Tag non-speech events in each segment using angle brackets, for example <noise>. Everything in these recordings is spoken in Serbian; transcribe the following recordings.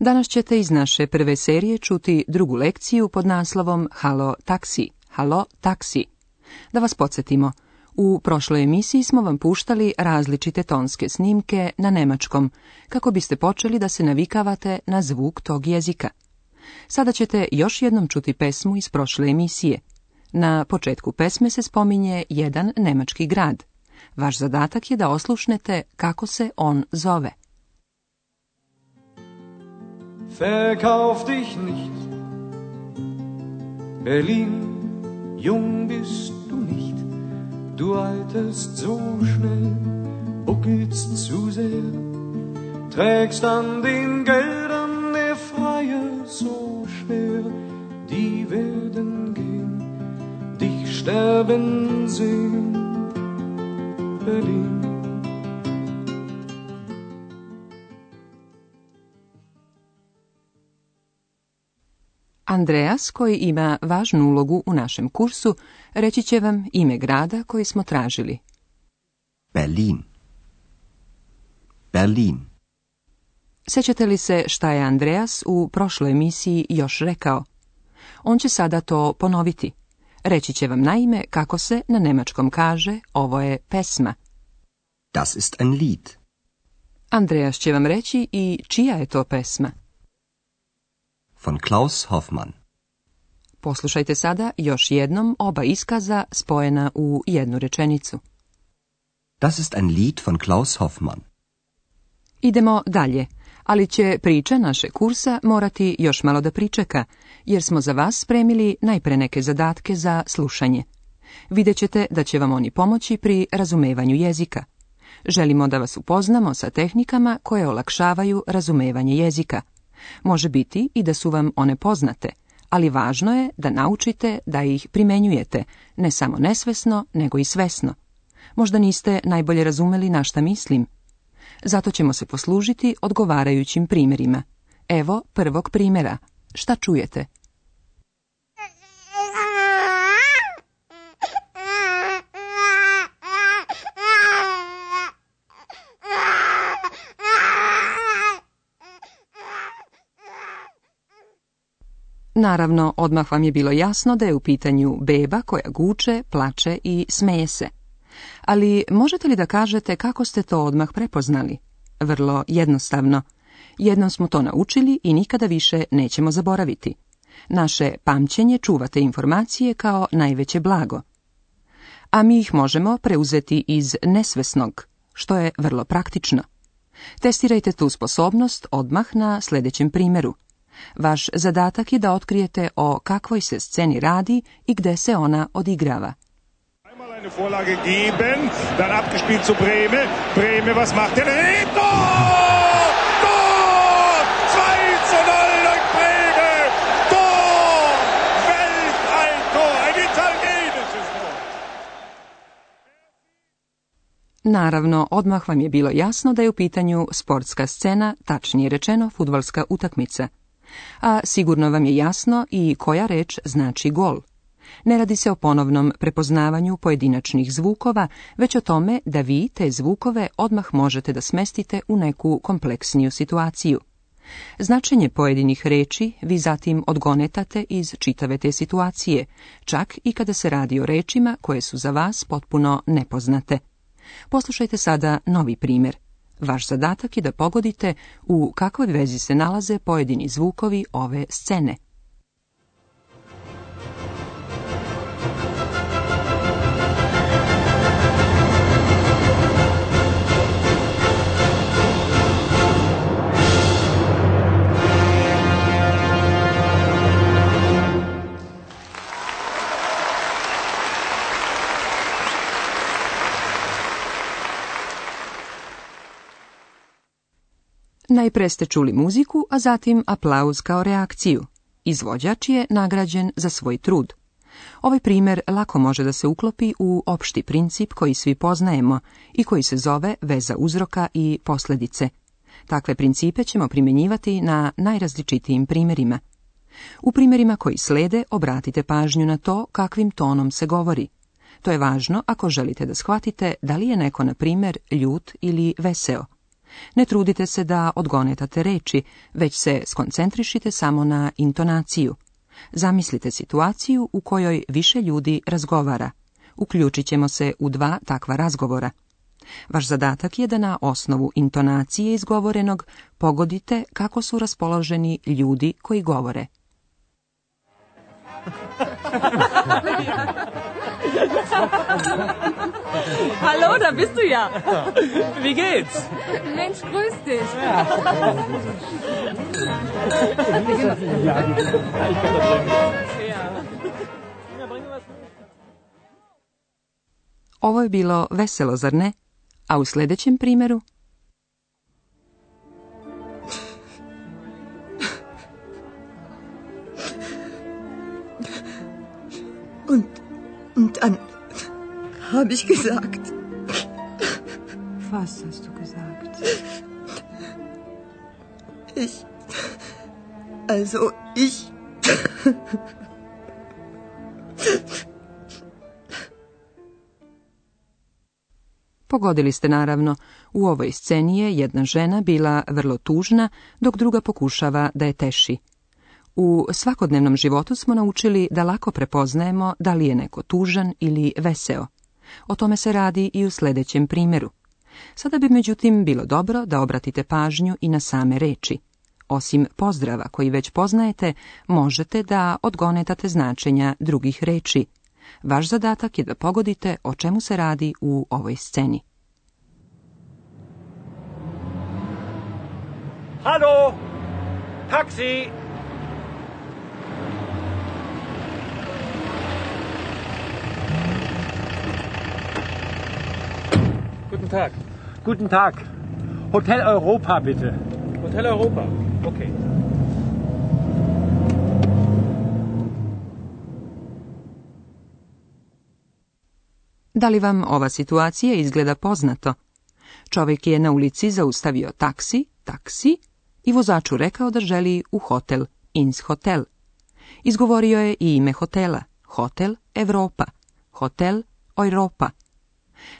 Danas ćete iz naše prve serije čuti drugu lekciju pod naslovom Halo taksi, halo taksi. Da vas podsjetimo, u prošloj emisiji smo vam puštali različite tonske snimke na nemačkom, kako biste počeli da se navikavate na zvuk tog jezika. Sada ćete još jednom čuti pesmu iz prošle emisije. Na početku pesme se spominje jedan nemački grad. Vaš zadatak je da oslušnete kako se on zove. verkauf dich nicht. Berlin, jung bist du nicht, du alterst so schnell, buckelst zu sehr, trägst an den Geldern der Freie so schwer, die werden gehen, dich sterben sehen, Berlin. Andreas, koji ima važnu ulogu u našem kursu, reći će vam ime grada koji smo tražili. Berlin. Berlin. Sjećate li se šta je Andreas u prošloj emisiji još rekao? On će sada to ponoviti. Reći će vam naime kako se na nemačkom kaže ovo je pesma. Das ist ein Lied. Andreas će vam reći i čija je to pesma von Klaus Hoffmann. Poslušajte sada još jednom oba iskaza spojena u jednu rečenicu. Das ist ein Lied von Klaus Hoffmann. Idemo dalje, ali će priča naše kursa morati još malo da pričeka, jer smo za vas spremili najpre neke zadatke za slušanje. Vidjet ćete da će vam oni pomoći pri razumevanju jezika. Želimo da vas upoznamo sa tehnikama koje olakšavaju razumevanje jezika. Može biti i da su vam one poznate, ali važno je da naučite da ih primenjujete, ne samo nesvesno, nego i svesno. Možda niste najbolje razumeli na šta mislim. Zato ćemo se poslužiti odgovarajućim primjerima. Evo prvog primjera. Šta čujete? Naravno, odmah vam je bilo jasno da je u pitanju beba koja guče, plače i smeje se. Ali možete li da kažete kako ste to odmah prepoznali? Vrlo jednostavno. Jednom smo to naučili i nikada više nećemo zaboraviti. Naše pamćenje čuvate informacije kao najveće blago. A mi ih možemo preuzeti iz nesvesnog, što je vrlo praktično. Testirajte tu sposobnost odmah na sljedećem primjeru. Vaš zadatak je da otkrijete o kakvoj se sceni radi i gde se ona odigrava. Naravno, odmah vam je bilo jasno da je u pitanju sportska scena, tačnije rečeno futbolska utakmica. A sigurno vam je jasno i koja reč znači gol. Ne radi se o ponovnom prepoznavanju pojedinačnih zvukova, već o tome da vi te zvukove odmah možete da smestite u neku kompleksniju situaciju. Značenje pojedinih reči vi zatim odgonetate iz čitave te situacije, čak i kada se radi o rečima koje su za vas potpuno nepoznate. Poslušajte sada novi primjer. Vaš zadatak je da pogodite u kakvoj vezi se nalaze pojedini zvukovi ove scene. Najpre ste čuli muziku, a zatim aplauz kao reakciju. Izvođač je nagrađen za svoj trud. Ovaj primjer lako može da se uklopi u opšti princip koji svi poznajemo i koji se zove veza uzroka i posljedice. Takve principe ćemo primjenjivati na najrazličitijim primjerima. U primjerima koji slede obratite pažnju na to kakvim tonom se govori. To je važno ako želite da shvatite da li je neko, na primjer, ljut ili veseo. Ne trudite se da odgonetate reči, već se skoncentrišite samo na intonaciju. Zamislite situaciju u kojoj više ljudi razgovara. Uključit ćemo se u dva takva razgovora. Vaš zadatak je da na osnovu intonacije izgovorenog pogodite kako su raspoloženi ljudi koji govore. <laughs> <laughs> Hallo, da bist du ja. Wie geht's? Mensch, grüß dich. Ja. Ovo je bilo veselo, zar ne? A u sljedećem primjeru... Und, und an habe ich gesagt? Was hast du gesagt? Ich. Also ich. Pogodili ste naravno, u ovoj sceni je jedna žena bila vrlo tužna, dok druga pokušava da je teši. U svakodnevnom životu smo naučili da lako prepoznajemo da li je neko tužan ili veseo. O tome se radi i u sljedećem primjeru. Sada bi međutim bilo dobro da obratite pažnju i na same reči. Osim pozdrava koji već poznajete, možete da odgonetate značenja drugih reči. Vaš zadatak je da pogodite o čemu se radi u ovoj sceni. Halo! Taksi! Guten Tag. Guten Tag. Hotel Europa, bitte. Hotel Europa. Okay. Da li vam ova situacija izgleda poznato? Čovjek je na ulici zaustavio taksi, taksi i vozaču rekao da želi u hotel, ins hotel. Izgovorio je i ime hotela, hotel Europa, hotel Europa.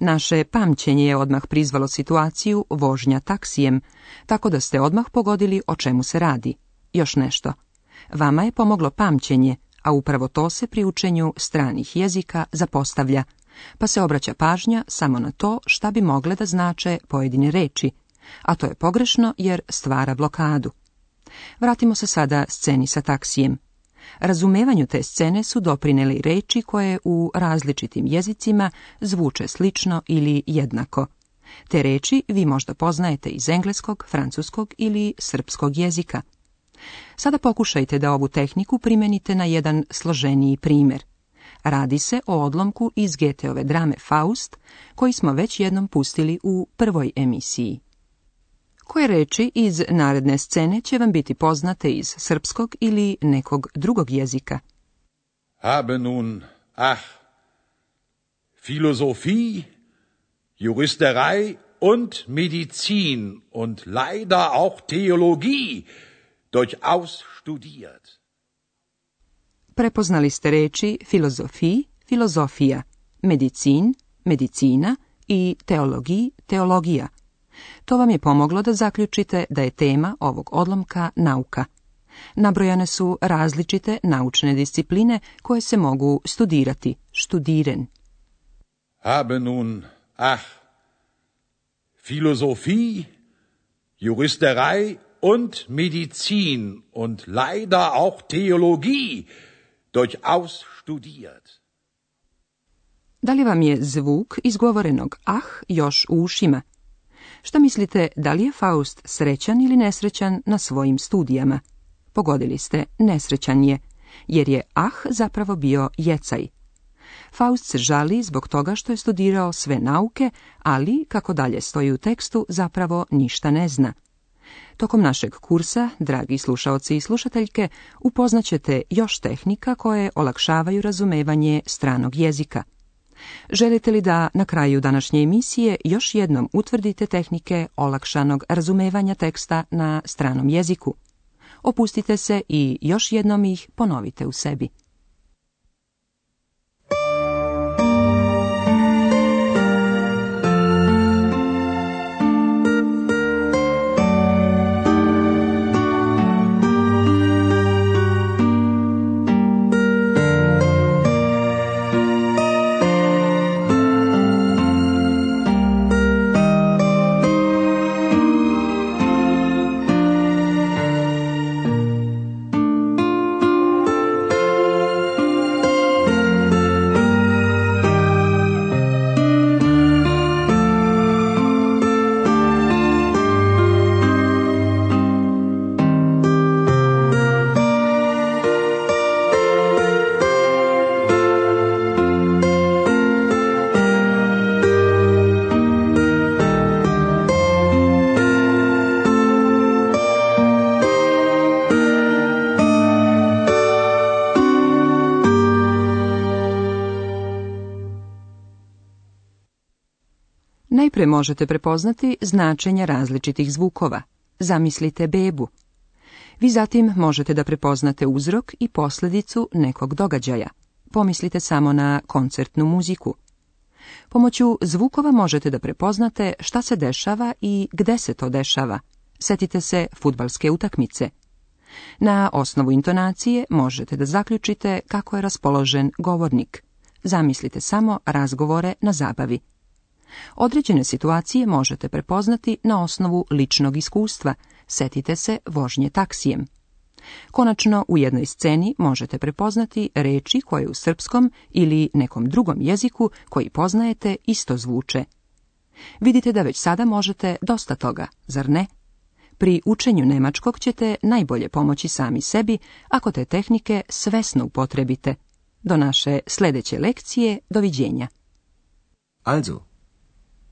Naše pamćenje je odmah prizvalo situaciju vožnja taksijem, tako da ste odmah pogodili o čemu se radi. Još nešto. Vama je pomoglo pamćenje, a upravo to se pri učenju stranih jezika zapostavlja, pa se obraća pažnja samo na to šta bi mogle da znače pojedine reči, a to je pogrešno jer stvara blokadu. Vratimo se sada sceni sa taksijem. Razumevanju te scene su doprineli reči koje u različitim jezicima zvuče slično ili jednako. Te reči vi možda poznajete iz engleskog, francuskog ili srpskog jezika. Sada pokušajte da ovu tehniku primenite na jedan složeniji primjer. Radi se o odlomku iz Geteove drame Faust, koji smo već jednom pustili u prvoj emisiji koje reči iz naredne scene će vam biti poznate iz srpskog ili nekog drugog jezika. Habe nun, ach, Philosophie, Juristerei und medicin und leider auch Theologie durchaus studiert. Prepoznali ste reči filozofiji, filozofija, medicin, medicina i teologiji, teologija – to vam je pomoglo da zaključite da je tema ovog odlomka nauka. Nabrojane su različite naučne discipline koje se mogu studirati, studiren. Habe nun, ach, Philosophie, Juristerei und Medizin und leider auch Theologie durchaus studiert. Da li vam je zvuk izgovorenog ah još u ušima? Što mislite, da li je Faust srećan ili nesrećan na svojim studijama? Pogodili ste, nesrećan je, jer je ah zapravo bio jecaj. Faust se žali zbog toga što je studirao sve nauke, ali, kako dalje stoji u tekstu, zapravo ništa ne zna. Tokom našeg kursa, dragi slušaoci i slušateljke, upoznaćete još tehnika koje olakšavaju razumevanje stranog jezika. Želite li da na kraju današnje emisije još jednom utvrdite tehnike olakšanog razumevanja teksta na stranom jeziku? Opustite se i još jednom ih ponovite u sebi. Najpre možete prepoznati značenja različitih zvukova. Zamislite bebu. Vi zatim možete da prepoznate uzrok i posljedicu nekog događaja. Pomislite samo na koncertnu muziku. Pomoću zvukova možete da prepoznate šta se dešava i gde se to dešava. Setite se futbalske utakmice. Na osnovu intonacije možete da zaključite kako je raspoložen govornik. Zamislite samo razgovore na zabavi. Određene situacije možete prepoznati na osnovu ličnog iskustva. Setite se vožnje taksijem. Konačno, u jednoj sceni možete prepoznati reči koje u srpskom ili nekom drugom jeziku koji poznajete isto zvuče. Vidite da već sada možete dosta toga, zar ne? Pri učenju nemačkog ćete najbolje pomoći sami sebi ako te tehnike svesno upotrebite. Do naše sljedeće lekcije, doviđenja. Also,